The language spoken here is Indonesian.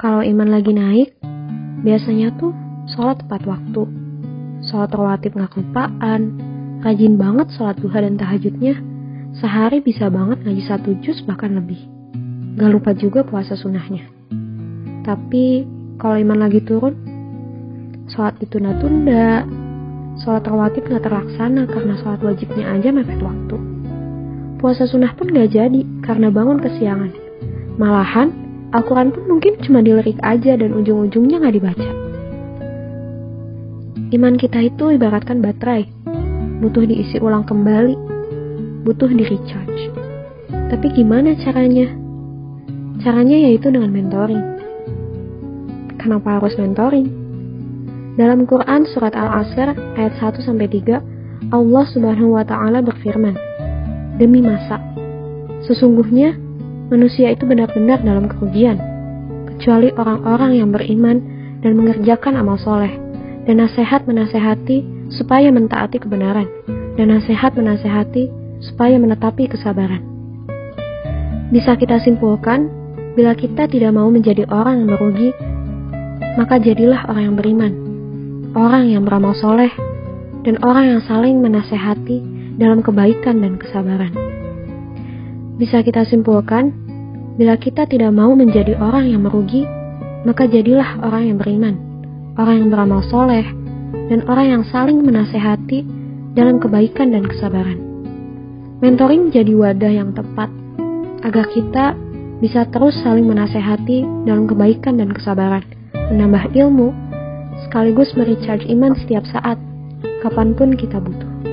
Kalau iman lagi naik, biasanya tuh sholat tepat waktu, sholat rawatib nggak kelupaan, rajin banget sholat duha dan tahajudnya, sehari bisa banget ngaji satu juz bahkan lebih. Gak lupa juga puasa sunnahnya. Tapi kalau iman lagi turun, sholat ditunda-tunda, sholat rawatib nggak terlaksana karena sholat wajibnya aja mepet waktu. Puasa sunnah pun gak jadi karena bangun kesiangan. Malahan Al-Quran pun mungkin cuma dilirik aja dan ujung-ujungnya nggak dibaca. Iman kita itu ibaratkan baterai, butuh diisi ulang kembali, butuh di recharge. Tapi gimana caranya? Caranya yaitu dengan mentoring. Kenapa harus mentoring? Dalam Quran surat Al-Asr ayat 1 sampai 3, Allah Subhanahu wa taala berfirman, "Demi masa sesungguhnya manusia itu benar-benar dalam kerugian, kecuali orang-orang yang beriman dan mengerjakan amal soleh, dan nasihat menasehati supaya mentaati kebenaran, dan nasihat menasehati supaya menetapi kesabaran. Bisa kita simpulkan, bila kita tidak mau menjadi orang yang merugi, maka jadilah orang yang beriman, orang yang beramal soleh, dan orang yang saling menasehati dalam kebaikan dan kesabaran. Bisa kita simpulkan, bila kita tidak mau menjadi orang yang merugi, maka jadilah orang yang beriman, orang yang beramal soleh, dan orang yang saling menasehati dalam kebaikan dan kesabaran. Mentoring menjadi wadah yang tepat agar kita bisa terus saling menasehati dalam kebaikan dan kesabaran, menambah ilmu, sekaligus merecharge iman setiap saat, kapan pun kita butuh.